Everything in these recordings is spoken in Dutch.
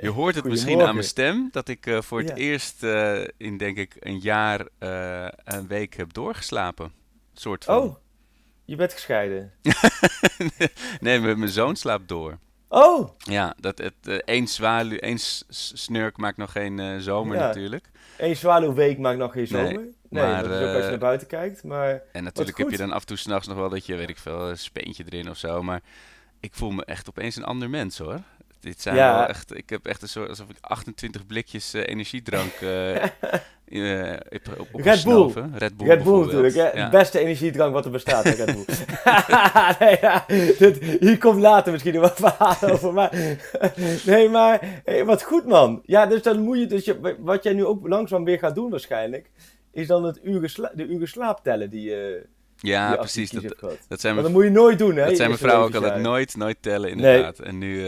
Je hoort het misschien aan mijn stem dat ik eh, voor het Ja. eerst eh, in denk ik een jaar eh, een week heb doorgeslapen. Soort van. Oh, je bent gescheiden. nee, mijn mijn zoon slaapt door. Oh, Ja, dat het één zwaluw, één snurk maakt nog geen zomer Ja. natuurlijk. één zwaluwweek maakt nog geen zomer. Nee, maar, dat is ook als je naar buiten kijkt. Maar En natuurlijk heb je dan af en toe s'nachts nog wel dat je, weet ik veel, een speentje erin of zo. Maar ik voel me echt opeens een ander mens hoor. Dit zijn Ja. wel echt, ik heb echt een soort, alsof ik 28 blikjes eh, energiedrank eh, heb op, Red Bull. Red Bull. Red Bull natuurlijk, hè? Ja. Het beste energiedrank wat er bestaat, hè, Red Bull. nee, ja, dit, hier komt later misschien nog wat verhaal over. Maar, nee, maar hey, wat goed, man. Ja, dus dan moet je, dus je, wat jij nu ook langzaam weer gaat doen waarschijnlijk, is dan het uren sla- de uren slaap tellen die je Ja, precies. Dat, dat zijn Maar dat moet je nooit doen, hè? dat zijn mijn eerste vrouw ook altijd nooit, nooit tellen inderdaad. En nu,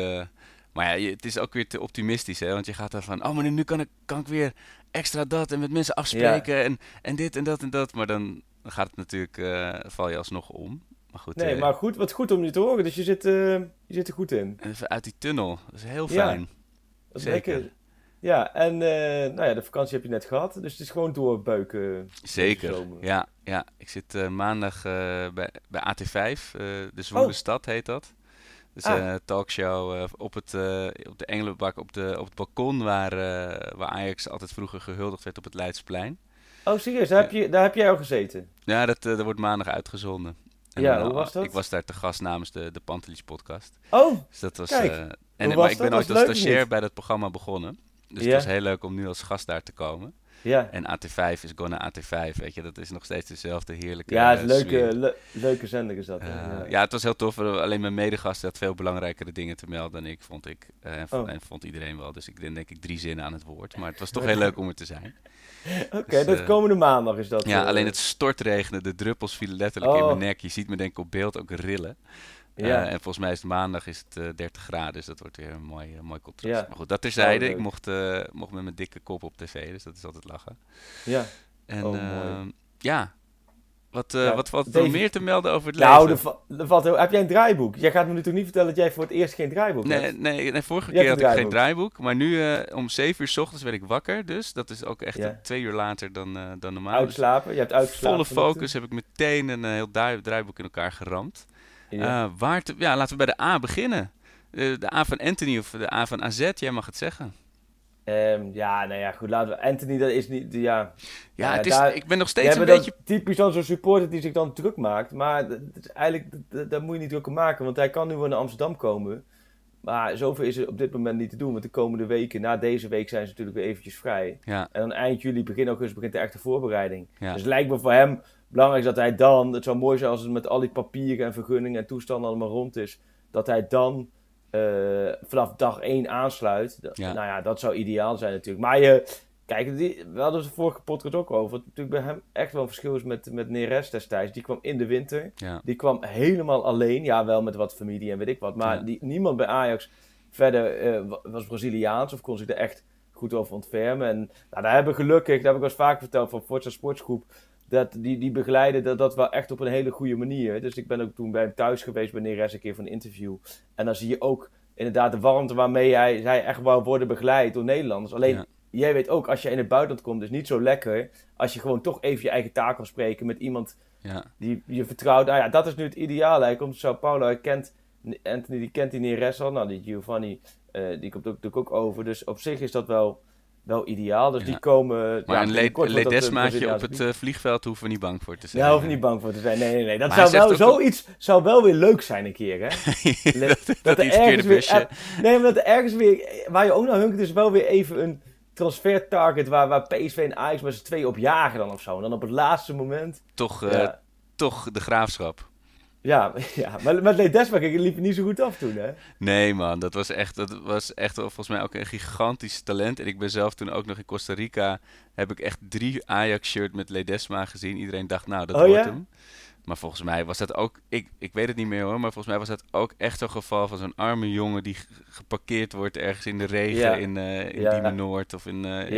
maar ja, het is ook weer te optimistisch hè. Want je gaat dan van, oh maar nu, nu kan, ik, kan ik weer extra dat en met mensen afspreken en, en dit en dat en dat. Maar dan gaat het natuurlijk, eh, val je alsnog om. Maar goed, Nee, eh, maar goed, wat goed om je te horen. Dus je zit, eh, je zit er goed in. Even uit die tunnel. Dat is heel Ja. fijn. Dat is Zeker. lekker. Ja, en nou ja, de vakantie heb je net gehad. Dus het is gewoon doorbeuken. Zeker. Ja, ja. Ik zit maandag bij, bij AT5. eh, de Zwoele Oh. Stad heet dat. Dus Ah. een talkshow eh, op, het, eh, op de Engelenbak, op, de, op het balkon waar, eh, waar Ajax altijd vroeger gehuldigd werd op het Leidseplein. Oh, serieus? Daar, heb je, daar heb jij al gezeten? Ja, dat, eh, dat wordt maandag uitgezonden. En Ja, dan, hoe eh, was dat? Ik was daar te gast namens de, de Pantelis podcast. Oh, Dus dat was... Kijk, eh, hoe en, was maar ik ben ooit als stagiair bij dat programma begonnen. Dus Ja. het was heel leuk om nu als gast daar te komen. Ja. En AT5 is Gonna AT5, weet je. Dat is nog steeds dezelfde heerlijke Ja, het is eh, leuke, le- leuke zender is dat. hè? Eh, ja. ja. het was heel tof. Alleen mijn medegast had veel belangrijkere dingen te melden dan ik, vond ik. Eh, en, vond, Oh. en vond iedereen wel. Dus ik denk, denk ik drie zinnen aan het woord. Maar het was toch heel leuk om er te zijn. Oké, dus, dat eh, komende maandag is dat. Ja, eh, alleen het stortregende. De druppels vielen letterlijk in Oh. mijn nek. Je ziet me denk ik op beeld ook rillen. Eh, Ja. en volgens mij is het maandag is het eh, 30 graden. Dus dat wordt weer een mooi, eh, mooi contrast. Maar goed, dat terzijde. Oh, ik mocht, eh, mocht met mijn dikke kop op tv. Dus dat is altijd lachen. Ja. En Oh, eh, mooi. ja, wat, eh, Ja, wat valt er meer te melden over het leven? Nou, va- valt heel... heb jij een draaiboek? Jij gaat me natuurlijk niet vertellen dat jij voor het eerst geen draaiboek Nee, hebt. nee, nee, vorige Je keer had ik geen draaiboek. Maar nu eh, om 7 uur s ochtends werd ik wakker. Dus dat is ook echt Ja. twee uur later dan, eh, dan normaal. Dus Uitslapen? Je hebt uitgeslapen. volle focus heb ik meteen een eh, heel draai- draaiboek in elkaar geramd. Ja. Eh, waar te- ja, laten we bij de A beginnen. Eh, de A van Anthony of de A van AZ, jij mag het zeggen. Ehm, ja, nou ja, goed, laten we... Anthony, dat is niet... Ja, Ja, Ja, het is, daar- ik ben nog steeds een beetje... typisch dan zo'n supporter die zich dan druk maakt. Maar dat is eigenlijk, dat- dat- daar moet je niet druk om maken. Want hij kan nu wel naar Amsterdam komen. Maar zoveel is er op dit moment niet te doen. Want de komende weken, na deze week, zijn ze natuurlijk weer eventjes vrij. Ja, En dan eind juli, begin augustus begint de echte voorbereiding. Ja. Dus het lijkt me voor hem belangrijk dat hij dan... Het zou mooi zijn als het met al die papieren en vergunningen en toestanden allemaal rond is. Dat hij dan eh, vanaf dag 1 aansluit. Ja. Nou ja, dat zou ideaal zijn natuurlijk. Maar je... Kijk, die, we hadden het vorige podcast ook over. Wat natuurlijk bij hem echt wel een verschil is met, met Neres destijds. Die kwam in de winter. ja. Die kwam helemaal alleen. Ja, wel met wat familie en weet ik wat. Maar Ja. die, niemand bij Ajax verder eh, wa- was Braziliaans of kon zich er echt goed over ontfermen. En nou, daar hebben we gelukkig, dat heb ik wel eens vaak verteld van Forza Sportsgroep. Dat die, die begeleiden dat, dat wel echt op een hele goede manier. Dus ik ben ook toen bij hem thuis geweest bij Neres een keer voor een interview. En dan zie je ook inderdaad de warmte waarmee hij, hij echt wou worden begeleid door Nederlanders. Alleen Ja. jij weet ook, als je in het buitenland komt, is niet zo lekker als je gewoon toch even je eigen taak kan spreken met iemand ja. die je vertrouwt. Nou ja, dat is nu het ideaal. Hij komt Sao Paulo, hij kent Anthony die kent die Neres al. Nou, die Giovanni uh, die komt ook, natuurlijk ook over. Dus op zich is dat wel, wel ideaal. Dus die komen... Maar ja, een Ledesmaatje op het uh, vliegveld hoeven we niet bang voor te zijn. Daar hoeven we niet bang voor te zijn. Nee, nee, nee. Dat zou wel, zoiets zou wel weer leuk zijn een keer, hè? dat, dat, dat er ergens weer... nee, maar dat er ergens weer... Waar je ook naar hunkt is wel weer even een transfer target waar, waar PSV en Ajax met z'n twee op jagen dan of zo. En dan op het laatste moment... Toch, uh, toch de graafschap. Ja, ja, maar met Ledesma liep het niet zo goed af toen, hè? Nee, man. Dat was echt, dat was echt volgens mij ook een gigantisch talent. En ik ben zelf toen ook nog in Costa Rica... heb ik echt drie Ajax-shirt met Ledesma gezien. Iedereen dacht, nou, dat oh, wordt hem. Maar volgens mij was dat ook... Ik, ik weet het niet meer hoor, maar volgens mij was dat ook echt zo'n geval van zo'n arme jongen... die geparkeerd wordt ergens in de regen in, uh, in ja. Noord of in, uh, in.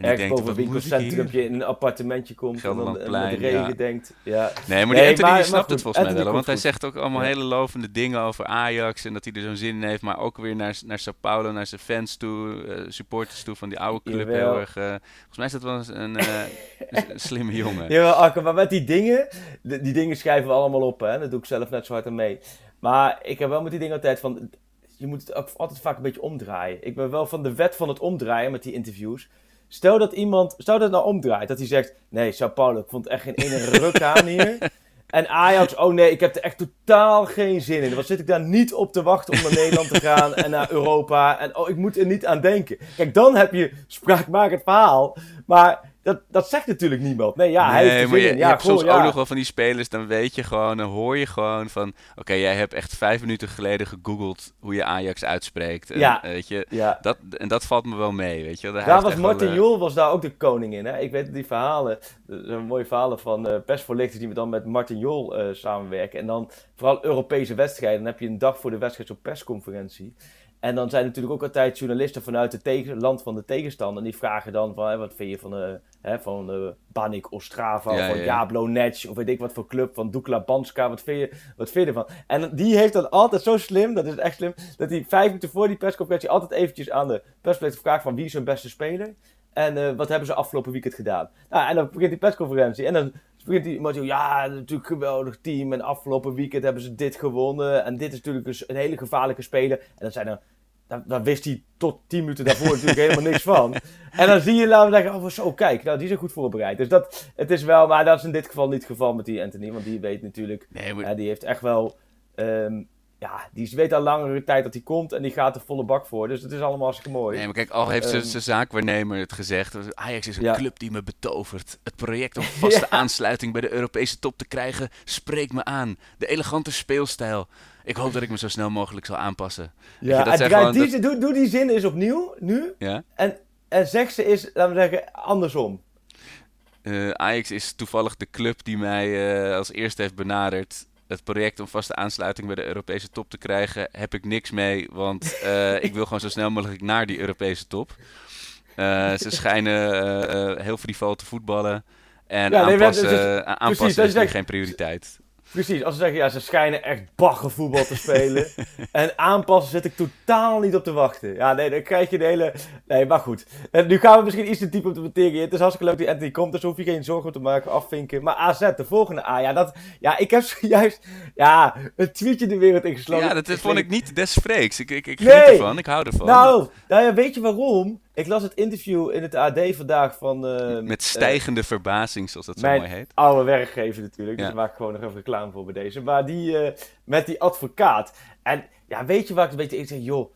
En Ergens boven een winkelcentrumpje in een appartementje komt en dan met de regen denkt. Ja. Nee, maar die nee, Anthony snapt het volgens mij wel. Want hij zegt ook allemaal hele lovende dingen over Ajax. En dat hij er zo'n zin in heeft. Maar ook weer naar, naar Sao Paulo, naar zijn fans toe. Uh, supporters toe van die oude club. Heel erg, uh, volgens mij is dat wel een, uh, een slimme jongen. Ja, Akke, maar met die dingen. Die, dingen schrijven we allemaal op. Hè? Dat doe ik zelf net zo hard aan mee. Maar ik heb wel met die dingen altijd van... Je moet het ook altijd vaak een beetje omdraaien. Ik ben wel van de wet van het omdraaien met die interviews. Stel dat iemand, stel dat het nou omdraait, dat hij zegt: Nee, Sao Paulo, ik vond echt geen ene ruk aan hier. En Ajax, oh nee, ik heb er echt totaal geen zin in. Wat zit ik daar niet op te wachten om naar Nederland te gaan en naar Europa? En oh, ik moet er niet aan denken. Kijk, dan heb je spraakmakend verhaal. Maar dat, dat zegt natuurlijk niemand. Nee, ja, hij heeft zin je. Ja, hebt soms ook nog wel van die spelers, dan weet je gewoon, dan hoor je gewoon van... Oké, jij hebt echt vijf minuten geleden gegoogeld hoe je Ajax uitspreekt. En, ja. Weet je, ja. dat, en dat valt me wel mee, weet je. Daar was Martin wel, uh... Jol was daar ook de koning in, hè. Ik weet die verhalen, een mooie verhalen van uh, persvoorlichters die we dan met Martin Jol uh, samenwerken. En dan vooral Europese wedstrijden, dan heb je een dag voor de wedstrijd zo'n persconferentie. En dan zijn natuurlijk ook altijd journalisten vanuit het tegen, land van de tegenstander. En die vragen dan van, hè, wat vind je van, uh, hè, van uh, Banik Ostrava, ja, van ja. Jablo Nets, of weet ik wat voor club, van Dukla Banska, wat vind, je, wat vind je ervan? En die heeft dan altijd zo slim, dat is echt slim, dat hij vijf minuten voor die persconferentie altijd eventjes aan de persplate vraagt van wie is hun beste speler? En uh, wat hebben ze afgelopen weekend gedaan? Nou, en dan begint die persconferentie en dan begint hij iemand ja, natuurlijk een geweldig team. En afgelopen weekend hebben ze dit gewonnen. En dit is natuurlijk een, hele gevaarlijke speler. En dan zijn er daar, wist hij tot 10 minuten daarvoor natuurlijk helemaal niks van. En dan zie je, laten we zeggen, oh zo, kijk, nou, die zijn goed voorbereid. Dus dat, het is wel, maar dat is in dit geval niet het geval met die Anthony, want die weet natuurlijk, nee, maar... die heeft echt wel, um, ja, die weet al langere tijd dat hij komt en die gaat er volle bak voor. Dus het is allemaal hartstikke mooi. Nee, maar kijk, al heeft um, zijn zaakwaarnemer het gezegd. Ajax is een club die me betovert. Het project om vaste ja. aansluiting bij de Europese top te krijgen spreekt me aan. De elegante speelstijl. Ik hoop dat ik me zo snel mogelijk zal aanpassen. Ja, dat die, dat... doe, doe die zin eens opnieuw, nu. Ja? En, en zeg ze eens, laten we zeggen, andersom. Uh, Ajax is toevallig de club die mij uh, als eerste heeft benaderd het project om vaste aansluiting bij de Europese top te krijgen, heb ik niks mee. Want uh, ik wil gewoon zo snel mogelijk naar die Europese top. Uh, ze schijnen uh, heel frivol te voetballen. En ja, aanpassen, dus, aanpassen precies, is geen prioriteit. Precies, als ze zeggen, ja, ze schijnen echt baggervoetbal te spelen. en aanpassen zit ik totaal niet op te wachten. Ja, nee, dan krijg je de hele... Nee, maar goed. En nu gaan we misschien iets te diep op de materie. Het is hartstikke leuk dat Anthony komt, dus hoef je geen zorgen te maken, afvinken. Maar AZ, de volgende A, ja, dat... Ja, ik heb zojuist... Ja, een tweetje de wereld ingesloten. Ja, dat, vond ik niet des vreeks. Ik, ik, ik nee. ervan, ik hou ervan. Nou, nou ja, weet je waarom? Ik las het interview in het AD vandaag van... Uh, Met stijgende uh, verbazing, zoals dat zo mooi heet. oude werkgever natuurlijk, dus daar maak ik gewoon nog even reclame voor bij deze. Maar die, uh, met die advocaat. En ja, weet je waar ik een beetje... Ik zeg, joh,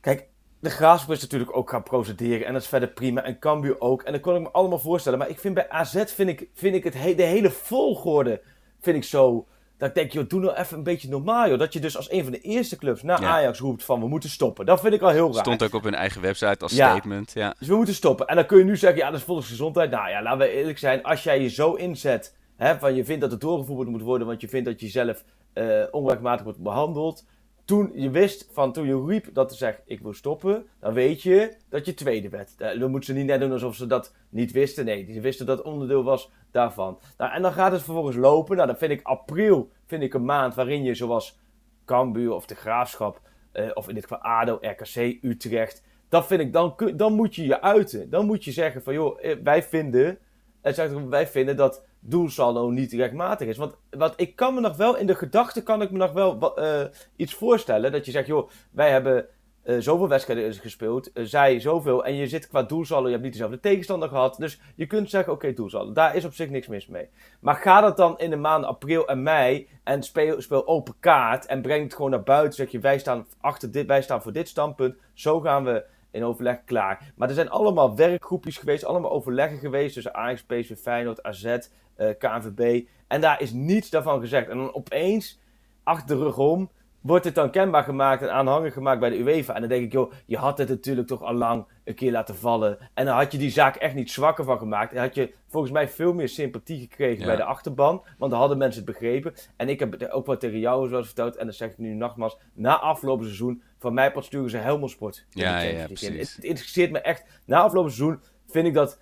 kijk, de Graafschap is natuurlijk ook gaan procederen en dat is verder prima. En Cambuur ook. En dat kon ik me allemaal voorstellen. Maar ik vind bij AZ, vind ik, vind ik het he de hele volgorde, vind ik zo dat ik denk, joh, doe nou even een beetje normaal, joh. Dat je dus als een van de eerste clubs naar Ajax roept van, we moeten stoppen. Dat vind ik al heel raar. Stond ook op hun eigen website als statement, ja. Dus we moeten stoppen. En dan kun je nu zeggen, ja, dat is volksgezondheid. Nou ja, laten we eerlijk zijn. Als jij je zo inzet, hè, van je vindt dat het doorgevoerd moet worden, want je vindt dat je zelf uh, onrechtmatig wordt behandeld toen je wist van toen je riep dat ze zegt ik wil stoppen, dan weet je dat je tweede werd. Eh, dan moeten ze niet net doen alsof ze dat niet wisten. Nee, ze wisten dat het onderdeel was daarvan. Nou, en dan gaat het vervolgens lopen. Nou, dan vind ik april vind ik een maand waarin je zoals Cambuur of de Graafschap, eh, of in dit geval ADO, RKC, Utrecht, dat vind ik, dan, dan moet je je uiten. Dan moet je zeggen van joh, eh, wij vinden, wij vinden dat doelsaldo niet rechtmatig is. Want wat, ik kan me nog wel, in de gedachte kan ik me nog wel uh, iets voorstellen. Dat je zegt, joh, wij hebben uh, zoveel wedstrijden gespeeld, uh, zij zoveel. En je zit qua doelsaldo, je hebt niet dezelfde tegenstander gehad. Dus je kunt zeggen, oké, okay. Daar is op zich niks mis mee. Maar ga dat dan in de maanden april en mei en speel, speel open kaart en breng het gewoon naar buiten. Zeg je, wij staan achter dit, wij staan voor dit standpunt. Zo gaan we in overleg klaar. Maar er zijn allemaal werkgroepjes geweest, allemaal overleggen geweest tussen Ajax, PSV, Feyenoord, AZ, uh, eh, KNVB. En daar is niets daarvan gezegd. En dan opeens, achter de rug om, wordt het dan kenbaar gemaakt en aanhangig gemaakt bij de UEFA. En dan denk ik, joh, je had het natuurlijk toch al lang een keer laten vallen. En dan had je die zaak echt niet zwakker van gemaakt. En had je volgens mij veel meer sympathie gekregen bij de achterban. Want dan hadden mensen het begrepen. En ik heb het ook wat tegen jou zoals verteld. En dat zeg ik nu nogmaals. Na afgelopen seizoen, van mij pas sturen ze Helmond Sport. Ja, ja, precies. Het, het interesseert me echt. Na afgelopen seizoen vind ik dat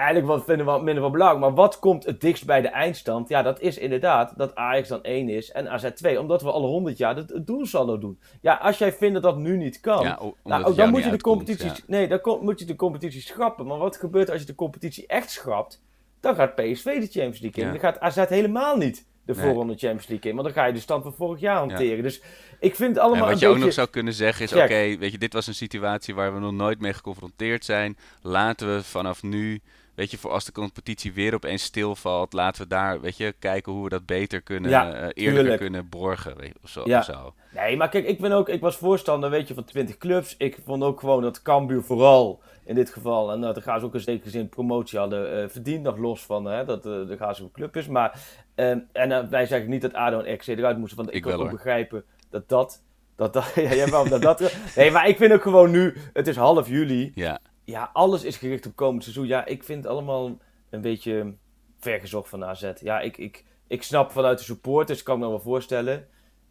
eigenlijk wat vinden we wat minder van belang. Maar wat komt het dichtst bij de eindstand? Ja, dat is inderdaad dat Ajax dan 1 is en AZ 2. Omdat we alle 100 jaar het, het doelsaldo doen. Ja, als jij vindt dat dat nu niet kan, ja, nou, dan moet je de competitie. Nee, dan moet je de competitie schrappen. Maar wat gebeurt als je de competitie echt schrapt? Dan gaat PSV de Champions League in. Dan gaat AZ helemaal niet de nee. voorronde Champions League in. Want dan ga je de stand van vorig jaar hanteren. Dus ik vind het allemaal. En wat je ook nog zou kunnen zeggen is: oké, weet je, dit was een situatie waar we nog nooit mee geconfronteerd zijn. Laten we vanaf nu weet je, voor als de competitie weer opeens stilvalt, laten we daar, weet je, kijken hoe we dat beter kunnen, ja, uh, eerlijker kunnen borgen, weet je, of zo, ja. zo, Nee, maar kijk, ik ben ook, ik was voorstander, weet je, van 20 clubs. Ik vond ook gewoon dat Cambuur vooral in dit geval, en uh, daar gaan ze ook een zekere zin promotie hadden uh, verdiend, nog los van hè, dat uh, de gaan ze een club is. Maar, uh, en wij zeggen niet dat ADO en RC eruit moesten, want ik, ik wil ook begrijpen dat dat dat, dat, ja, jij wel, dat, dat, nee, maar ik vind ook gewoon nu, het is half juli. Ja ja, alles is gericht op komend seizoen. Ja, ik vind het allemaal een beetje vergezocht van AZ. Ja, ik, ik, ik snap vanuit de supporters, kan ik me wel voorstellen.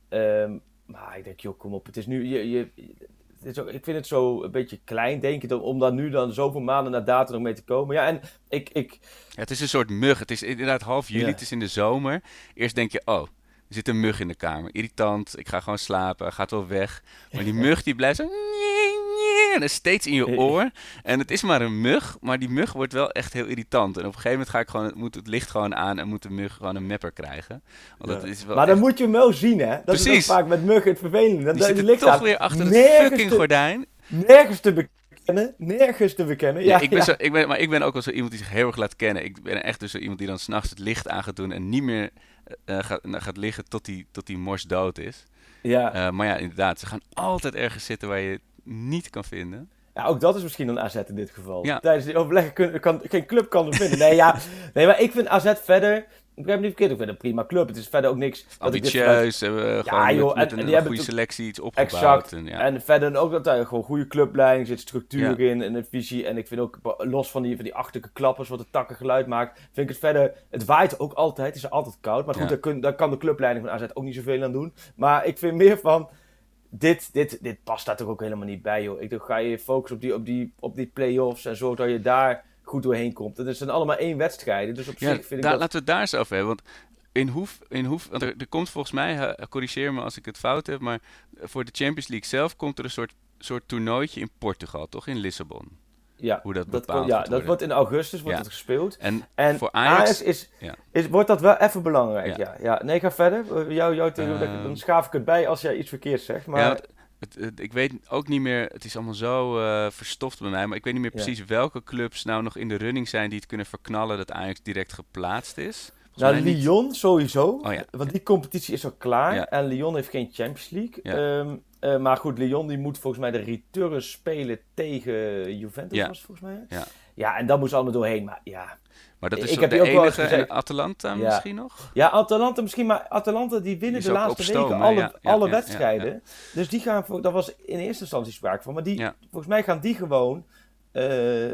Um, maar ik denk, joh, kom op. Het is nu, je, je, het is ook, ik vind het zo een beetje klein, denk ik, om dan nu dan zoveel maanden na datum nog mee te komen. Ja, en ik... ik... Ja, het is een soort mug. Het is inderdaad half juli, het is in de zomer. Eerst denk je, oh, er zit een mug in de kamer. Irritant, ik ga gewoon slapen, gaat wel weg. Maar die mug die blijft zo en is steeds in je oor. En het is maar een mug, maar die mug wordt wel echt heel irritant. En op een gegeven moment ga ik gewoon, moet het licht gewoon aan en moet de mug gewoon een mepper krijgen. Want dat is wel maar dan moet je hem wel zien, hè? Dat Precies. is vaak met muggen het vervelende. Dat, die ligt toch weer achter het fucking gordijn. Nergens te bekennen. Nergens te bekennen. Ja, ik ben Zo, ik ben, maar ik ben ook wel zo iemand die zich heel erg laat kennen. Ik ben echt dus zo iemand die dan s'nachts het licht aan gaat doen en niet meer uh, gaat, gaat liggen tot die, tot die mors dood is. Ja. Uh, maar ja, inderdaad, ze gaan altijd ergens zitten waar je niet kan vinden. Ja, ook dat is misschien een AZ in dit geval. Ja. Tijdens die overleggen kun, kan, geen club kan er vinden. Nee, ja, nee, maar ik vind AZ verder... Ik heb niet verkeerd, ik vind een prima club. Het is verder ook niks... Ambitieus, hebben ja, gewoon joh, met, met en, een goede selectie iets opgebouwd. Exact. En, ja. en verder ook dat daar gewoon goede clubleiding zit, structuur in en een visie. En ik vind ook, los van die, van die achterlijke klappers, wat het takken geluid maakt, vind ik het verder... Het waait ook altijd, het is altijd koud. Maar goed, daar, kun, daar kan de clubleiding van AZ ook niet zoveel aan doen. Maar ik vind meer van dit, dit, dit past daar toch ook helemaal niet bij, joh. Ik dacht, ga je focussen op die, op die, op die play-offs en zorg dat je daar goed doorheen komt. Het zijn allemaal één wedstrijden, dus op zich vind ik dat... Laten we het daar eens over hebben, want in Hoef, in Hoef want er, er komt volgens mij, corrigeer me als ik het fout heb, maar voor de Champions League zelf komt er een soort, soort toernooitje in Portugal, toch? In Lissabon. Ja, hoe dat, dat Ja, dat wordt in augustus wordt het gespeeld. En, en voor Ajax, Ajax is, is, wordt dat wel even belangrijk. Ja. Ja. Nee, ga verder. Jou, jou uh, dan schaaf ik het bij als jij iets verkeerd zegt. Maar... Ja, het, ik weet ook niet meer, het is allemaal zo uh, verstoft bij mij, maar ik weet niet meer precies welke clubs nou nog in de running zijn die het kunnen verknallen dat Ajax direct geplaatst is. Nou, Lyon sowieso, oh, ja. want die competitie is al klaar en Lyon heeft geen Champions League. Um, uh, maar goed, Lyon die moet volgens mij de return spelen tegen Juventus, was volgens mij. Ja. ja, en dat moest allemaal doorheen. Maar ja, maar dat is ik heb de enige gezegd, Atalanta misschien nog? Ja, Atalanta misschien, maar Atalanta die winnen de laatste weken alle, alle wedstrijden. Dus die gaan, dat was in eerste instantie sprake van, maar die, volgens mij gaan die gewoon, uh,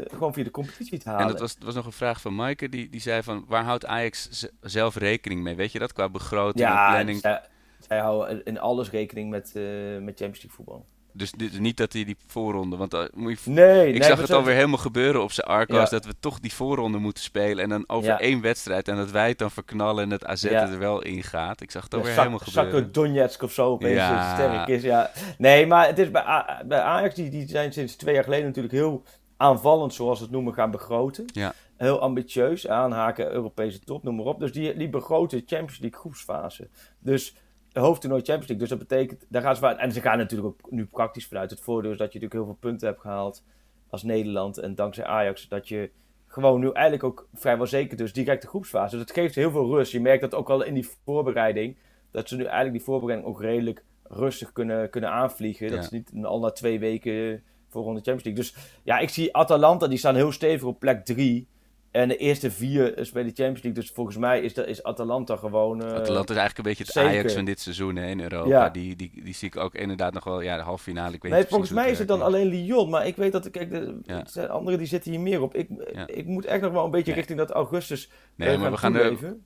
gewoon via de competitie te halen. En dat was, was nog een vraag van Maaike, die, die zei van, waar houdt Ajax zelf rekening mee? Weet je dat, qua begroting en planning? Ja, zij houden in alles rekening met, uh, met Champions League voetbal. Dus dit, niet dat hij die voorronde. Want uh, moet je, nee, ik zag het alweer helemaal gebeuren op zijn Arcos. Dat we toch die voorronde moeten spelen. En dan over één wedstrijd. En dat wij het dan verknallen en het AZ er wel in gaat. Ik zag het alweer helemaal gebeuren. Zakken Donetsk of zo opeens ja. sterk is. Ja. Nee, maar het is bij, bij Ajax. Die, die zijn sinds twee jaar geleden natuurlijk heel aanvallend, zoals we het noemen, gaan begroten. Ja. heel ambitieus. Aanhaken, Europese top, noem maar op. Dus die, die begroten Champions League groepsfase. Dus hoofdtoernooi Champions League. Dus dat betekent, daar gaan ze En ze gaan natuurlijk ook nu praktisch vanuit. Het voordeel is dat je natuurlijk heel veel punten hebt gehaald als Nederland. En dankzij Ajax dat je gewoon nu eigenlijk ook vrijwel zeker dus direct de groepsfase. Dus het geeft heel veel rust. Je merkt dat ook al in die voorbereiding. Dat ze nu eigenlijk die voorbereiding ook redelijk rustig kunnen, kunnen aanvliegen. Dat is niet al na twee weken voor Champions League. Dus ja, ik zie Atalanta, die staan heel stevig op plek 3. En de eerste vier spelen de Champions League. Dus volgens mij is, is Atalanta gewoon. Uh, Atalanta is eigenlijk een beetje het Ajax van dit seizoen hè, in Europa. Die, die, die zie ik ook inderdaad nog wel. Ja, de halve finale. Ik weet nee, volgens mij is het dan alleen Lyon. Maar ik weet dat. Kijk, de, de anderen die zitten hier meer op. Ik, ik moet echt nog wel een beetje richting dat augustus. Nee, uh, maar we gaan er,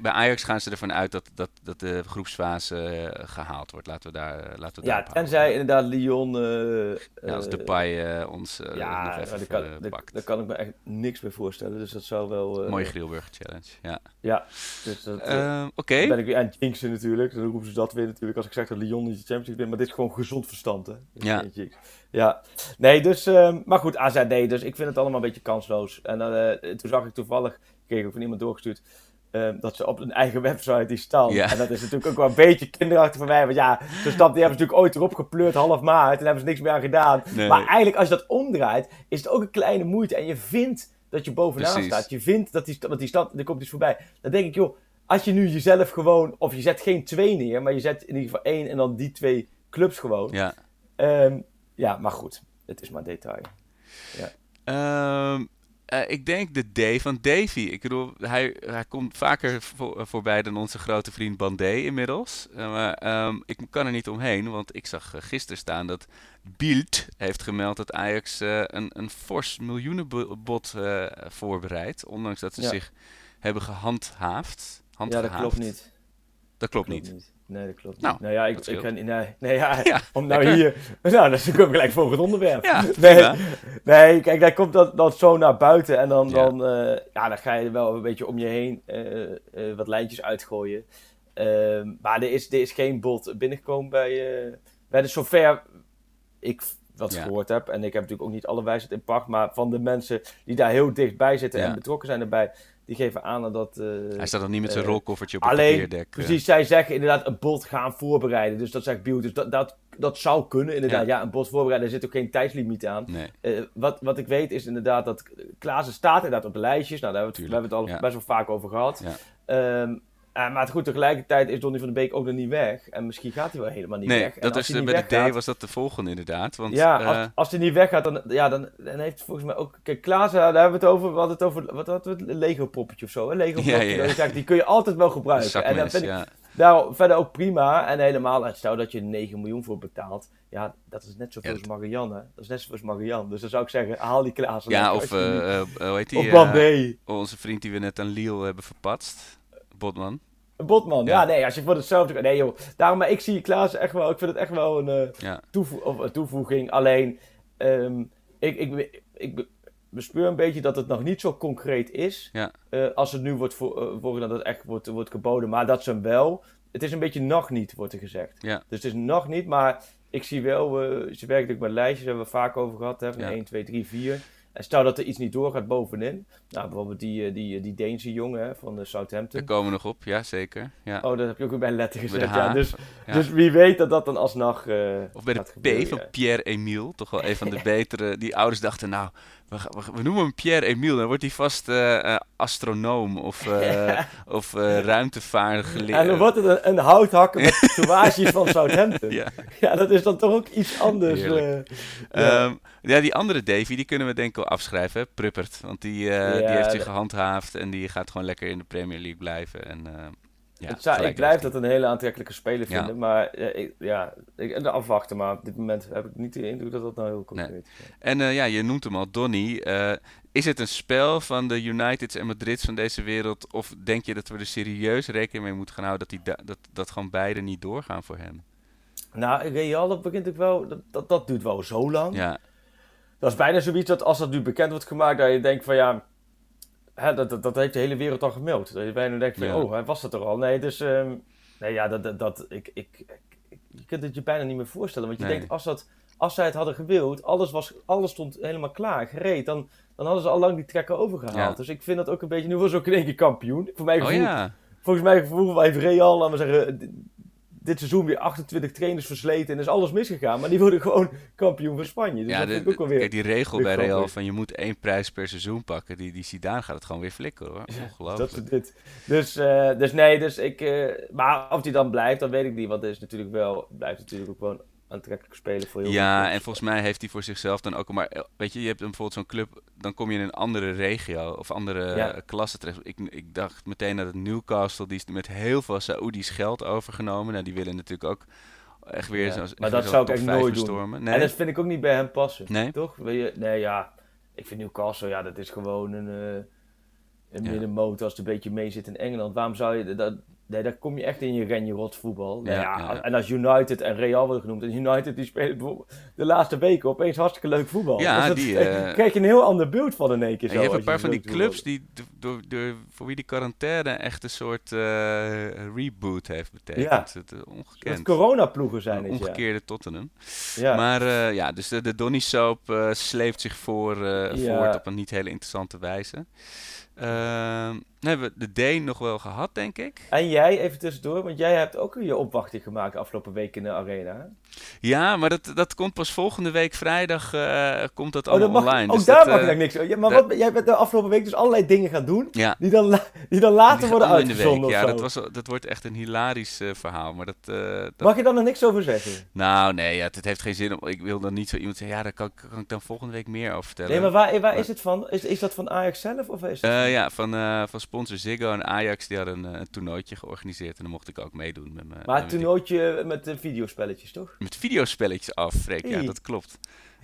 bij Ajax gaan ze ervan uit dat, dat, dat de groepsfase uh, gehaald wordt. Laten we daar. laten we ja, tenzij inderdaad Lyon. ja, als Depay ons. ja, nog even kan, daar kan ik me echt niks meer voorstellen. Dus dat zou wel... Uh, Mooie Grilburg Challenge, ja. Ja, dus dat... Uh, Oké. ben ik weer aan jinxen natuurlijk. Dan roepen ze dat weer natuurlijk als ik zeg dat Lyon niet de Champions League Maar dit is gewoon gezond verstand, hè. Ja. Ja. Nee, dus... Uh, maar goed, AZ nee. Dus ik vind het allemaal een beetje kansloos. En toen zag ik toevallig... Kreeg ik van iemand doorgestuurd... Um, dat ze op hun eigen website die staan. En dat is natuurlijk ook wel een beetje kinderachtig voor mij. Want ja, zo'n stap die hebben ze natuurlijk ooit erop gepleurd half maart. En hebben ze niks meer aan gedaan. Nee. Maar eigenlijk als je dat omdraait, is het ook een kleine moeite. En je vindt dat je bovenaan staat. Je vindt dat die, want die stad, er komt iets voorbij. Dan denk ik, joh, als je nu jezelf gewoon, of je zet geen twee neer, maar je zet in ieder geval één en dan die twee clubs gewoon. Ja, um, ja maar goed, het is maar detail. Ja. Um, uh, ik denk de D van Davy. Ik bedoel, hij, hij komt vaker voor, voorbij dan onze grote vriend Bandé inmiddels. Uh, maar um, ik kan er niet omheen, want ik zag uh, gisteren staan dat Bild heeft gemeld dat Ajax een, een fors miljoenenbod voorbereidt. Ondanks dat ze ja. zich hebben gehandhaafd. Ja, dat klopt niet. Dat klopt, niet. niet. Nee, dat klopt nou, niet. Nou ja, ik, ik kan... Nee, nee ja, ja om nou hier... Nou, dan kom ik gelijk voor het onderwerp. Ja, nee, nee, kijk, daar komt dat, dat zo naar buiten. En dan, dan, uh, ja, dan ga je wel een beetje om je heen uh, uh, wat lijntjes uitgooien. Ehm, maar er is, er is geen bod binnengekomen bij, bij de zover ik wat ja. gehoord heb. En ik heb natuurlijk ook niet alle wijsheid in pacht. Maar van de mensen die daar heel dichtbij zitten en betrokken zijn erbij die geven aan dat... Uh, Hij staat nog niet met zijn uh, rolkoffertje op het papierdek. Precies, zij zeggen inderdaad een bot gaan voorbereiden. Dus dat zegt Biel. Dus dat, dat, dat zou kunnen inderdaad. Ja. een bot voorbereiden, er zit ook geen tijdslimiet aan. Nee. Uh, wat, wat ik weet is inderdaad dat Klaassen staat inderdaad op de lijstjes. Nou, daar hebben we het, we hebben het al best wel vaak over gehad. Um, uh, maar goed, tegelijkertijd is Donny van de Beek ook nog niet weg. En misschien gaat hij wel helemaal niet nee, weg. Nee, dat is, bij de D was dat de volgende inderdaad. Want, ja, uh, als, als hij niet weggaat, dan, ja, dan, dan heeft volgens mij ook... Kijk, Klaas, daar hebben we het over, we hadden het over, wat hadden we het? Lego-poppetje of zo, hè? Lego-poppetje, ja, ja. die kun je altijd wel gebruiken. Zakmes, en dan vind ja. ik daar verder ook prima. En helemaal, stel dat je 9 miljoen voor betaalt. Ja, dat is net zoveel ja, als Marianne. Dat is net zoveel als Marianne. Dus dan zou ik zeggen, haal die Klaas. Ja, of, uh, uh, hoe heet die? Of Bandé. onze vriend die we net aan Liel hebben verpatst. Botman. Botman, ja. ja. nee, als je voor hetzelfde... Nee joh, daarom, maar ik zie Klaas echt wel... Ik vind het echt wel een, ja. toevo of, een toevoeging. Alleen, um, ik, ik, ik bespeur een beetje dat het nog niet zo concreet is. Ja. Uh, als het nu wordt voor, uh, voor dat het echt wordt, wordt geboden. Maar dat ze hem wel... Het is een beetje nog niet, wordt er gezegd. Ja. Dus het is nog niet, maar ik zie wel... Uh, ze werkt natuurlijk met lijstjes, hebben we vaak over gehad. Hè, van ja. 1, 2, 3, 4... En stel dat er iets niet doorgaat bovenin. Nou, bijvoorbeeld die, die, die Deense jongen hè, van de Southampton. Daar komen we nog op, ja zeker. Ja. Oh, dat heb je ook weer bij letter gezet. Ja, dus, ja. dus wie weet dat dat dan alsnog uh, Of bij de P gebeuren, van Pierre-Emile. Toch wel een van de betere. Die ouders dachten, nou, we, we, we noemen hem Pierre-Emile. Dan wordt hij vast uh, uh, astronoom of, of ruimtevaargeleerde. En dan wordt het een, een houthakker met tatoeages van Southampton. Ja. ja, dat is dan toch ook iets anders. ja. Um, ja, die andere Davy, die kunnen we denk ik wel afschrijven. Hè? Pruppert. Want die, uh, ja, die heeft zich gehandhaafd en die gaat gewoon lekker in de Premier League blijven. En, uh, ja, zou, ik blijf dat een hele aantrekkelijke speler vinden. Ja. Maar uh, ik, ja, ik, afwachten. Maar op dit moment heb ik niet de indruk dat dat nou heel concreet nee. is. En ja, je noemt hem al, Donny. is het een spel van de Uniteds en Madrids van deze wereld? Of denk je dat we er serieus rekening mee moeten gaan houden dat, die dat, dat gewoon beide niet doorgaan voor hem? Nou, Real, dat begint ik wel... Dat, dat, dat duurt wel zo lang. Ja. Dat is bijna zoiets dat als dat nu bekend wordt gemaakt, dat je denkt van ja, hè, dat, dat, dat heeft de hele wereld al gemeld. Dat je bijna denkt van, ja. oh, hij was het er al. Nee, dus, um, nee, ja, dat, dat, dat ik, ik, ik, je kunt het je bijna niet meer voorstellen. Want je nee. denkt, als dat, als zij het hadden gewild, alles, was, alles stond helemaal klaar, gereed, dan, dan hadden ze al lang die trekken overgehaald. Ja. Dus ik vind dat ook een beetje, nu was ook in één keer kampioen. Voor mij Oh gevoel, ja. Volgens mij gevoel heeft Real, laten we zeggen, dit seizoen weer 28 trainers versleten en is alles misgegaan. Maar die worden gewoon kampioen van Spanje. Dus ja, dat de, ik ook wel de- weer... kijk, die regel bij Real van je moet één prijs per seizoen pakken. Die, die Zidane gaat het gewoon weer flikken hoor. Dat Ongelooflijk. is dit. Dus, eh, dus nee, dus ik... eh, maar of die dan blijft, dat weet ik niet. Want het is natuurlijk wel... Blijft natuurlijk ook gewoon aantrekkelijk spelen voor veel Ja, clubs. en volgens mij heeft hij voor zichzelf dan ook... Maar weet je, je hebt dan bijvoorbeeld zo'n club... Dan kom je in een andere regio of andere Ja. klasse terecht. Ik, ik dacht meteen dat het Newcastle... Die is met heel veel Saoedi's geld overgenomen. Nou, die willen natuurlijk ook echt weer Ja, zo'n maar dat zou ik echt nooit doen. Nee, En dat vind ik ook niet bij hem passen. Nee? Toch? Weet je, nee, ja. Ik vind Newcastle, ja, dat is gewoon een, eh een Ja. middenmoot als het een beetje mee zit in Engeland. Waarom zou je... Dat, nee, daar kom je echt in je renje rot voetbal. Nou Ja. En als United en Real worden genoemd. En United die spelen de laatste weken opeens hartstikke leuk voetbal. Ja, Dus dat- die, eh, krijg je een heel ander beeld van in één keer En zo. je hebt een paar van die clubs die do- door, door, voor wie die quarantaine echt een soort eh, reboot heeft betekend. Ja. Het, eh, Dat ongekend. coronaploegen zijn het, omgekeerde Tottenham. ja. Maar ja, dus de, de Donny Soap sleept zich voor, voort op een niet hele interessante wijze. Ehm, dan hebben we de Deen nog wel gehad, denk ik. En jij, even tussendoor, want jij hebt ook je opwachting gemaakt afgelopen week in de arena. Ja, maar dat, dat komt pas volgende week vrijdag. eh, komt dat Oh, allemaal dat mag, online. ook Dus daar dat, mag je eh, niks over. Ja, maar dat- wat, jij bent de afgelopen week dus allerlei dingen gaan doen, Ja, die dan, die dan later die worden uitgezonden Ja, dat, was, dat wordt echt een hilarisch eh, verhaal. Maar dat, Mag je dan nog niks over zeggen? Nou, nee, ja, het, heeft geen zin. Om, ik wil dan niet zo iemand zeggen, ja, daar kan, ik- kan ik dan volgende week meer over vertellen. Nee, maar waar, waar is het van? Is, is dat van Ajax zelf? Of is het Eh, ja, van, van sponsor Ziggo en Ajax, die hadden een, een toernooitje georganiseerd. En dan mocht ik ook meedoen met mijn... maar mijn- toernooitje met de videospelletjes, toch? Met videospelletjes af, Freek. Ja, dat klopt.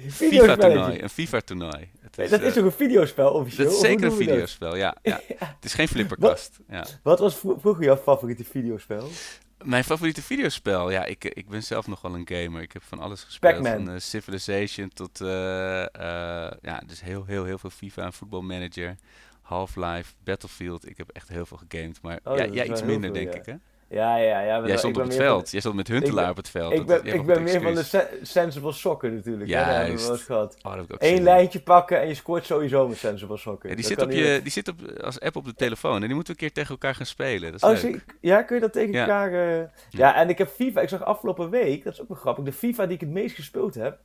FIFA-toernooi. Een FIFA-toernooi. Nee, dat is eh, toch een videospel officieel? dat is zeker een videospel, ja. ja. Het is geen flipperkast. Ja. Wat was vro- vroeger jouw favoriete videospel? Mijn favoriete videospel? Ja, ik, ik ben zelf nog wel een gamer. Ik heb van alles gespeeld. Van eh, Civilization tot... eh, eh, ja, dus heel, heel, heel veel FIFA en Football Manager. Half-Life, Battlefield. Ik heb echt heel veel gegamed. Maar Oh, ja, dat jij iets minder, veel, denk ja. ik, hè? Ja, ja, ja. Jij stond op het veld. Jij stond met Huntelaar op het veld. Ik Dat- ben, ik ben meer van de sensible soccer natuurlijk. hè, daar hebben we wel gehad. Oh, dat Eén lijntje pakken en je scoort sowieso met sensible soccer. Ja, die, Dat zit op je, die zit op, als app op de telefoon. En die moeten we een keer tegen elkaar gaan spelen. Dat is Oh, leuk. ja, kun je dat tegen Ja. elkaar... eh, Ja. en ik heb FIFA... Ik zag afgelopen week, dat is ook wel grappig, de FIFA die ik het meest gespeeld heb,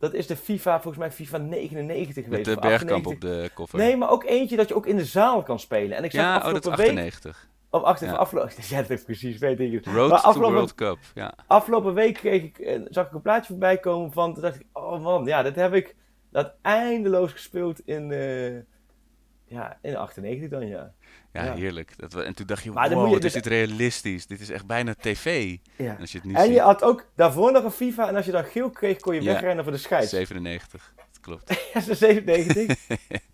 dat is de FIFA, volgens mij FIFA 99 geweest. Met de bergkamp 98. op de koffer. Nee, maar ook eentje dat je ook in de zaal kan spelen. En ik zag ja, oh, dat is afgelopen week... 98. Of achter, Ja. afgelopen... Ja, dat is precies, weet ik. Road Maar to afgelopen- World Cup. Ja. Afgelopen week kreeg ik, eh, zag ik een plaatje voorbij komen van... Toen dacht ik, oh man, ja, dit heb ik dat eindeloos gespeeld in... eh, ja, in 98 dan, ja. Ja, Ja. heerlijk. Dat en toen dacht je, Maar wow, je wat is dus- dit realistisch. Dit is echt bijna tv. ja. Als je het nu En ziet, je had ook daarvoor nog een FIFA en als je dan geel kreeg, kon je Ja. wegrennen voor de scheids. 97. Dat klopt. Ja, ze 97.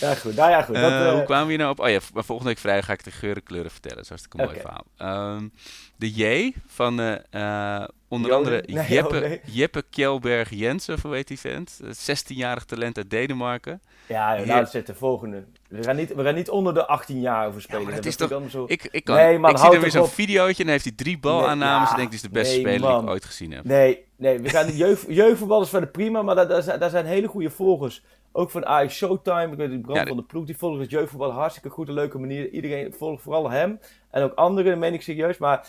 ja, goed. Nou ja, goed. Dat, Eh, eh, hoe kwamen we hier nou op? Oh ja, maar volgende week vrijdag ga ik de geuren kleuren vertellen. Dat is hartstikke mooi verhaal. Ehm, de J van eh, eh, onder Joden? andere Nee, Jeppe, oh nee. Jeppe Kjelberg Jensen, of hoe heet die vent? Eh, 16-jarig talent uit Denemarken. ja, nou, zit de volgende. We gaan, niet, we gaan niet onder de 18 jaar over spelen. dat Dat is toch- zo... Ik, ik, kan, Nee, man, ik zie dan weer zo'n videootje en dan heeft hij drie balaannames. ja, en denk dit is de beste nee, speler die ik ooit gezien heb. Nee, nee, we gaan de jeugd, jeugdvoetballers verder prima, maar daar, daar, zijn, daar zijn hele goede volgers. Ook van Ajax Showtime, ik weet Ja, van de ploeg, die volgen het jeugdvoetbal hartstikke goed, een leuke manier. Iedereen volgt vooral hem en ook anderen, meen ik serieus, maar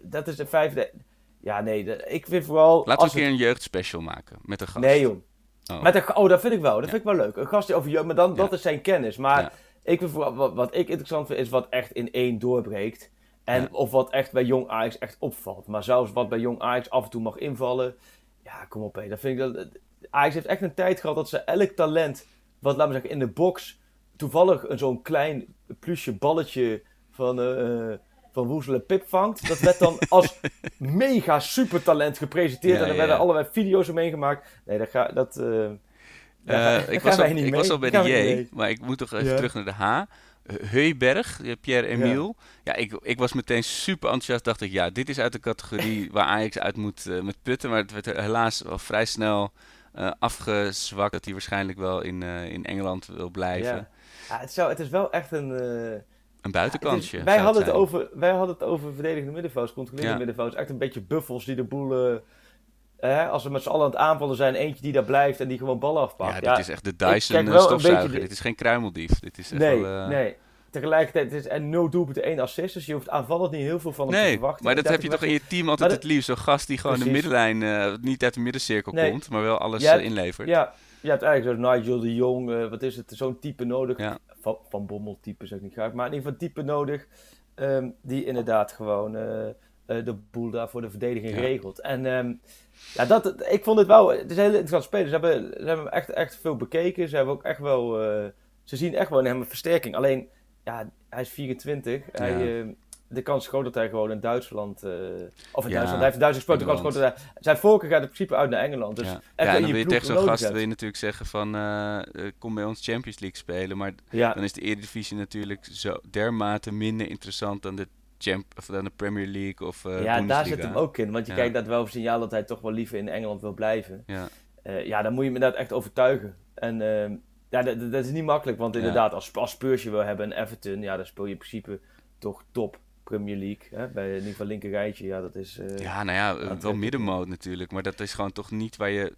dat is de vijfde... Ja, nee, de- ik vind vooral... Laten we een keer een jeugdspecial maken met een gast. Nee joh. Oh. Met een, oh, dat vind ik wel, dat Ja. vind ik wel leuk. Een gast die over jeugd, maar dan, dat is zijn kennis. Maar ik vind vooral, wat, wat ik interessant vind, is wat echt in één doorbreekt. En Ja. of wat echt bij Jong Ajax echt opvalt. Maar zelfs wat bij Jong Ajax af en toe mag invallen. Ja, kom op hé. Dat vind ik dat, Ajax heeft echt een tijd gehad dat ze elk talent, wat laten we zeggen, in de box, toevallig een zo'n klein plusje balletje van, eh van Woezel en Pip vangt. Dat werd dan als mega supertalent gepresenteerd. Ja, en er werden ja. allerlei video's omheen gemaakt. Nee, dat ga, dat... daar ga- ik was, al, ik was al bij de J, maar ik moet toch even terug naar de H. Heuberg, Pierre Emile. Ja, ik, ik was meteen super enthousiast. Dacht ik, ja, dit is uit de categorie waar Ajax uit moet met putten. Maar het werd helaas wel vrij snel afgezwakt. Dat hij waarschijnlijk wel in, eh, in Engeland wil blijven. Ja. Ja, het, zou, het is wel echt een... eh, Een buitenkansje. is- wij, hadden het over, wij hadden het over verdedigende middenvelders, controlerende Ja. middenvelders. Echt een beetje buffels die de boel... eh, als we met z'n allen aan het aanvallen zijn, eentje die daar blijft en die gewoon ballen afpakt. Ja, dit is echt de Dyson stofzuiger. Dit is geen kruimeldief. Dit is echt nee, wel, nee. Tegelijkertijd is en nul doelpunten, één assist. Dus je hoeft aanvallend niet heel veel van hem nee, te verwachten. maar dat heb je toch in je team altijd het liefst. Zo'n gast die gewoon Precies. de middenlijn, uh, niet uit de middencirkel nee. komt, maar wel alles hebt, uh, inlevert. Ja, je hebt eigenlijk zo Nigel de Jong, uh, wat is het, zo'n type nodig. Ja. Van, van Bommel type zeg ik niet graag, maar in ieder geval type nodig. Um, die inderdaad gewoon de boel daar voor de verdediging ja. regelt. En um, ja, dat, ik vond het wel, het is een hele interessant spelen. Ze hebben, ze hebben echt, echt veel bekeken. Ze hebben ook echt wel, ze zien echt wel in hem een versterking. Alleen, ja, hij is 24. Ja. Hij, uh, de kans is groot dat hij gewoon in Duitsland. Uh, of in ja, Duitsland. Hij heeft Duitsland gesproken. De kans groot dat hij. Zijn voorkeur gaat in principe uit naar Engeland. Dus ja, ja en dan wil je tegen zo'n gast wil je natuurlijk zeggen: van uh, kom bij ons Champions League spelen. Maar ja. dan is de Eredivisie natuurlijk zo dermate minder interessant dan de. Champ, of dan de Premier League of uh, Ja, daar zit hem ook in. Want je kijkt dat wel een signaal dat hij toch wel liever in Engeland wil blijven. Ja, ja dan moet je me dat echt overtuigen. En ehm, ja, dat, dat, is niet makkelijk, want inderdaad, als, als Spurs je wil hebben en Everton, ja, dan speel je in principe toch top Premier League. Hè? Bij in ieder geval linker rijtje, ja, dat is... Uh, ja, nou ja, wel middenmoot natuurlijk, maar dat is gewoon toch niet waar je...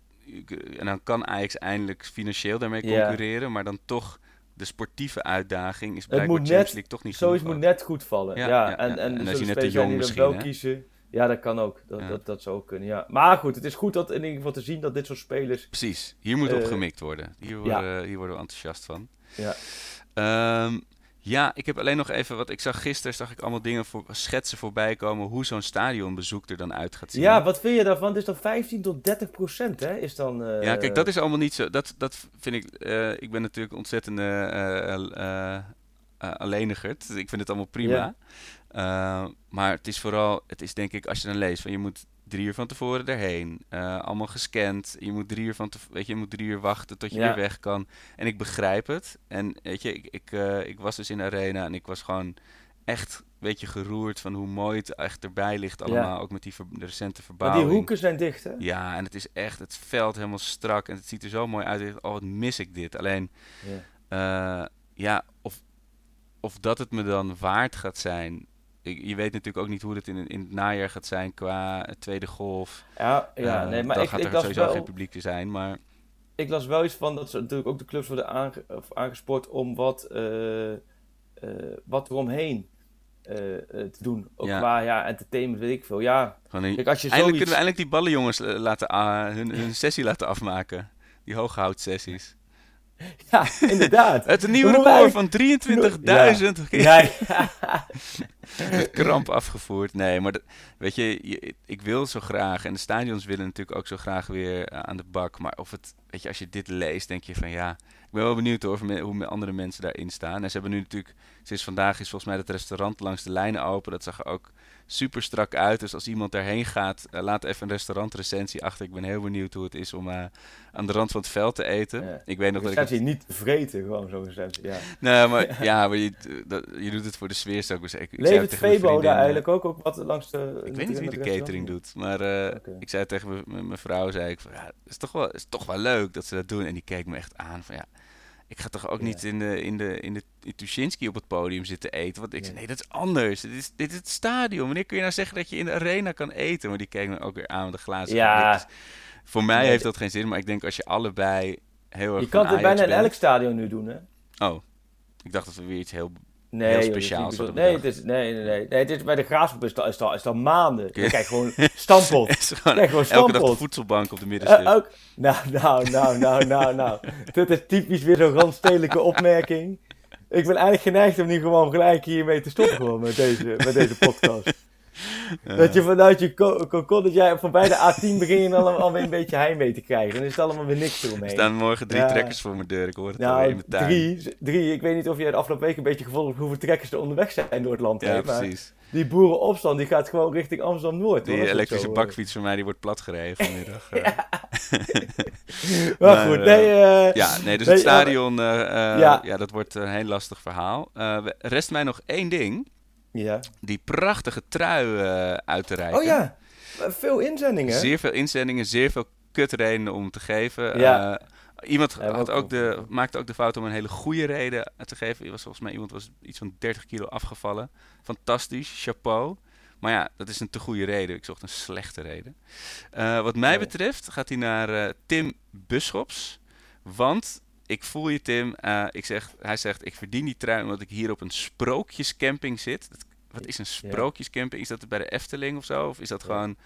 En dan kan Ajax eindelijk financieel daarmee concurreren, ja. maar dan toch de sportieve uitdaging is blijkbaar Champions net, League toch niet Zoiets moet net goed vallen. Ja, ja, en, en, en als je net te jong misschien, wel kiezen. Ja, dat kan ook. Dat, ja. dat, dat zou ook kunnen, ja. Maar goed, het is goed dat in ieder geval te zien dat dit soort spelers... Precies, hier moet uh, op gemikt worden. Hier worden, ja. hier worden we enthousiast van. Ja. Um, ja, ik heb alleen nog even wat ik zag gisteren, zag ik allemaal dingen voor schetsen voorbij komen hoe zo'n stadionbezoek er dan uit gaat zien. Ja, wat vind je daarvan? Het is dan 15 tot 30 procent, hè? Is dan, uh... Ja, kijk, dat is allemaal niet zo. Dat, dat vind ik. Uh, ik ben natuurlijk ontzettend uh, alleenigerd. Ik vind het allemaal prima. Yeah. maar het is vooral, het is denk ik, als je dan leest van je moet drie uur van tevoren erheen. Uh, allemaal gescand. Je moet drie uur van weet je, je moet drie uur wachten tot je ja. weer weg kan. En ik begrijp het. En weet je, ik, ik, uh, ik was dus in de arena en ik was gewoon echt een beetje geroerd van hoe mooi het echt erbij ligt allemaal. Ja. Ook met die ver de recente verbouwing. Maar die hoeken zijn dicht, hè? Ja, en het is echt het veld helemaal strak en het ziet er zo mooi uit. Oh, wat mis ik dit. Alleen, ja, uh, ja of, of dat het me dan waard gaat zijn je weet natuurlijk ook niet hoe het in, in het najaar gaat zijn qua tweede golf. Ja, ja uh, nee, maar dan ik, gaat er sowieso wel, geen publiek te zijn, maar... Ik las wel iets van dat ze natuurlijk ook de clubs worden aange, aangespoord om wat, uh, uh, wat eromheen te doen. Ook ja. qua ja, entertainment, weet ik veel. Ja, een, kijk, als je eindelijk zoiets... kunnen we eindelijk die ballenjongens laten, hun, hun sessie laten afmaken. Die hooghoutsessies. Ja, inderdaad. Het nieuwe record van 23.000. Ja. ja. Kramp afgevoerd. Nee, maar dat, weet je, je, ik wil zo graag. En de stadions willen natuurlijk ook zo graag weer uh, aan de bak. Maar of het, weet je, als je dit leest, denk je van ja. Ik ben wel benieuwd hoor, hoe andere mensen daarin staan. En ze hebben nu natuurlijk, sinds vandaag is volgens mij het restaurant langs de lijnen open. Dat zag er ook super strak uit. Dus als iemand daarheen gaat, uh, laat even een restaurantrecensie achter. Ik ben heel benieuwd hoe het is om uh, aan de rand van het veld te eten. Ja. Ik weet nog dat ik... je niet vreten, gewoon zo'n recensie. Ja. Nee, maar, ja, maar je, dat, je doet het voor de sfeer, zou ik zeggen. Ik Levert Febo daar eigenlijk ook, ook wat langs de... Ik weet niet wie de catering doet, maar uh, okay. ik zei tegen mijn vrouw, zei ik van, ja, het is toch wel, is toch wel leuk dat ze dat doen. En die keek me echt aan van, ja, ik ga toch ook ja. niet in de, in de, in de in Tuschinski op het podium zitten eten. Want ik ja. zei, nee, dat is anders. Dit is, dit is het stadion. Wanneer kun je nou zeggen dat je in de arena kan eten? Maar die keek me ook weer aan met de glazen ja. Voor mij nee, heeft dat geen zin, maar ik denk als je allebei heel erg Je kan het bijna in elk stadion nu doen, hè? Oh, ik dacht dat we weer iets heel Nee, heel speciaal. Joh, nee, het is, nee, nee, nee, nee. Het is, bij de graafschap is dat, is dat, is dat maanden. Je kijk gewoon stampot. gewoon, gewoon. Elke dag de voedselbank op de middenstip. Uh, ook, nou, nou, nou, nou, nou, nou. Dit is typisch weer zo'n randstedelijke opmerking. Ik ben eigenlijk geneigd om nu gewoon gelijk hiermee te stoppen gewoon met deze, met deze podcast. Dat je vanuit je kokon, dat jij voorbij de A10 begin je dan alweer een beetje heimwee te krijgen. Dan is het allemaal weer niks eromheen. Er staan morgen drie ja. trekkers voor mijn deur. Ik hoor het nou, alweer in mijn tuin. Drie, drie. Ik weet niet of jij de afgelopen week een beetje gevolgd hebt hoeveel trekkers er onderweg zijn door het land. Ja, heen, precies. Die boerenopstand die gaat gewoon richting Amsterdam-Noord. Die elektrische bakfiets van mij die wordt platgereden vanmiddag. ja. maar, maar, goed, nee... Uh, ja, nee, dus nee, het stadion, uh, ja. ja. dat wordt een heel lastig verhaal. rest mij nog één ding. Ja. Die prachtige trui uh, uit te reiken. Oh ja, veel inzendingen. Zeer veel inzendingen, zeer veel kutredenen om te geven. Ja. Uh, iemand ja, had ook de, maakte ook de fout om een hele goede reden te geven. Was volgens mij iemand was iets van 30 kilo afgevallen. Fantastisch, chapeau. Maar ja, dat is een te goede reden. Ik zocht een slechte reden. Uh, wat mij betreft gaat hij naar Tim Buschops. Want ik voel je, Tim. Uh, ik zeg, hij zegt: Ik verdien die trui omdat ik hier op een sprookjescamping zit. Dat, wat is een sprookjescamping? Is dat bij de Efteling of zo? Of is dat gewoon.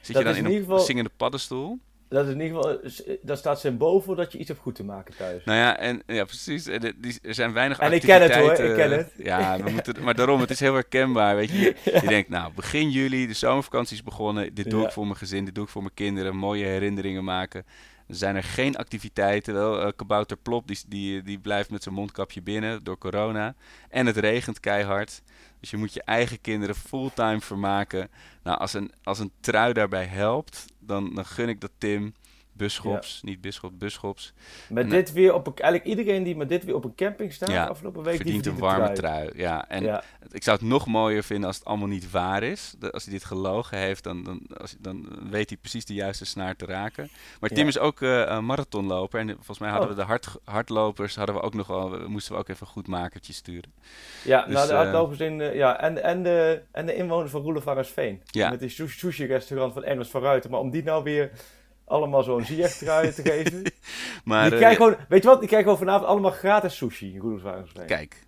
Zit je dan in, in een geval... zingende paddenstoel? Dat is in ieder geval, daar staat symbool voor dat je iets hebt goed te maken thuis. Nou ja, en ja, precies. En, die, er zijn weinig en activiteiten. En ik ken het hoor, ik ken het. Ja, we moeten, maar daarom, het is heel herkenbaar, weet je. Je denkt, nou, begin juli, de zomervakantie is begonnen. Dit doe ik voor mijn gezin, dit doe ik voor mijn kinderen. Mooie herinneringen maken. Zijn er geen activiteiten. Wel, uh, Kabouter Plop, die, die, die blijft met zijn mondkapje binnen door corona. En het regent keihard. Dus je moet je eigen kinderen fulltime vermaken. Nou, als een, als een trui daarbij helpt, dan, dan gun ik dat Tim. Buschops, niet Bisschop, Buschops. Met dit weer op een, eigenlijk iedereen die met dit weer op een camping staat ja, afgelopen week, verdient, die een warme trui. Ja, en ik zou het nog mooier vinden als het allemaal niet waar is. als hij dit gelogen heeft, dan, dan, als, dan weet hij precies de juiste snaar te raken. Maar Tim is ook uh, een marathonloper. En volgens mij hadden oh. we de hard, hardlopers hadden we ook nog wel, moesten we ook even een goed makertje sturen. Ja, dus, nou de hardlopers in, uh, ja, en, en, de, en de inwoners van Roelevarensveen. Ja. Met die sushi-restaurant van Ernst van Ruiten. Maar om die nou weer allemaal zo'n Ziyech-trui te geven. maar, die uh, gewoon, weet je wat, die krijgen gewoon vanavond allemaal gratis sushi in Roelevarensveen. Kijk.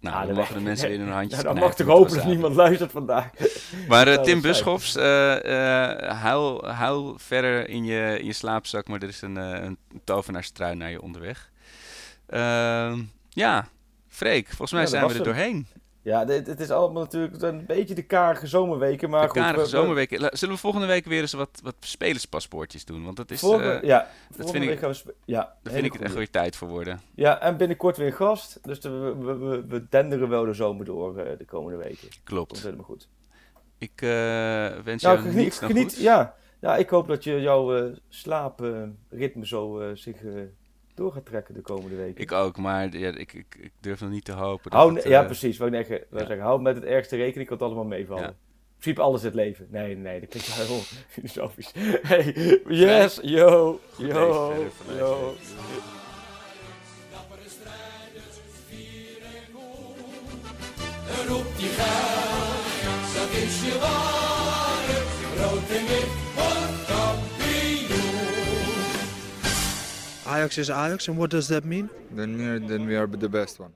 Nou, ah, dan mogen de mensen weer in hun handjes ja, Dan mag toch hopelijk niemand luistert vandaag. Maar uh, Tim Buschops, uh, uh, huil, huil verder in je, in je slaapzak, maar er is een, een tovenaarstrui naar je onderweg. Ehm, ja, Freek, volgens mij ja, zijn we er doorheen. Ja, het is allemaal natuurlijk een beetje de karige zomerweken. Maar de karige zomerweken. Zullen we volgende week weer eens wat, wat spelerspaspoortjes doen? Want dat is... Volgende, uh, ja, dat vind ik, we ja, daar vind ik het echt weer tijd voor worden. Ja, en binnenkort weer gast. Dus de, we, we, we, denderen wel de zomer door uh, de komende weken. Klopt. Dat is helemaal goed. Ik uh, wens nou, jou geniet, geniet, Ja. ja, ik hoop dat je jouw slaapritme zo zich door gaat trekken de komende weken. Ik ook, maar ja, ik, ik, ik durf nog niet te hopen. Dat hou, het, ja, uh, precies. Wat ik zeggen, ja. zeggen, hou met het ergste rekening, kan het allemaal meevallen. Ja. In principe alles het leven. Nee, nee, dat klinkt heel filosofisch. Hey, yes, yo, yo, yo. Roep die geld, dat is je ware, rood en Ajax is Ajax, and what does that mean? Then then we are the best one.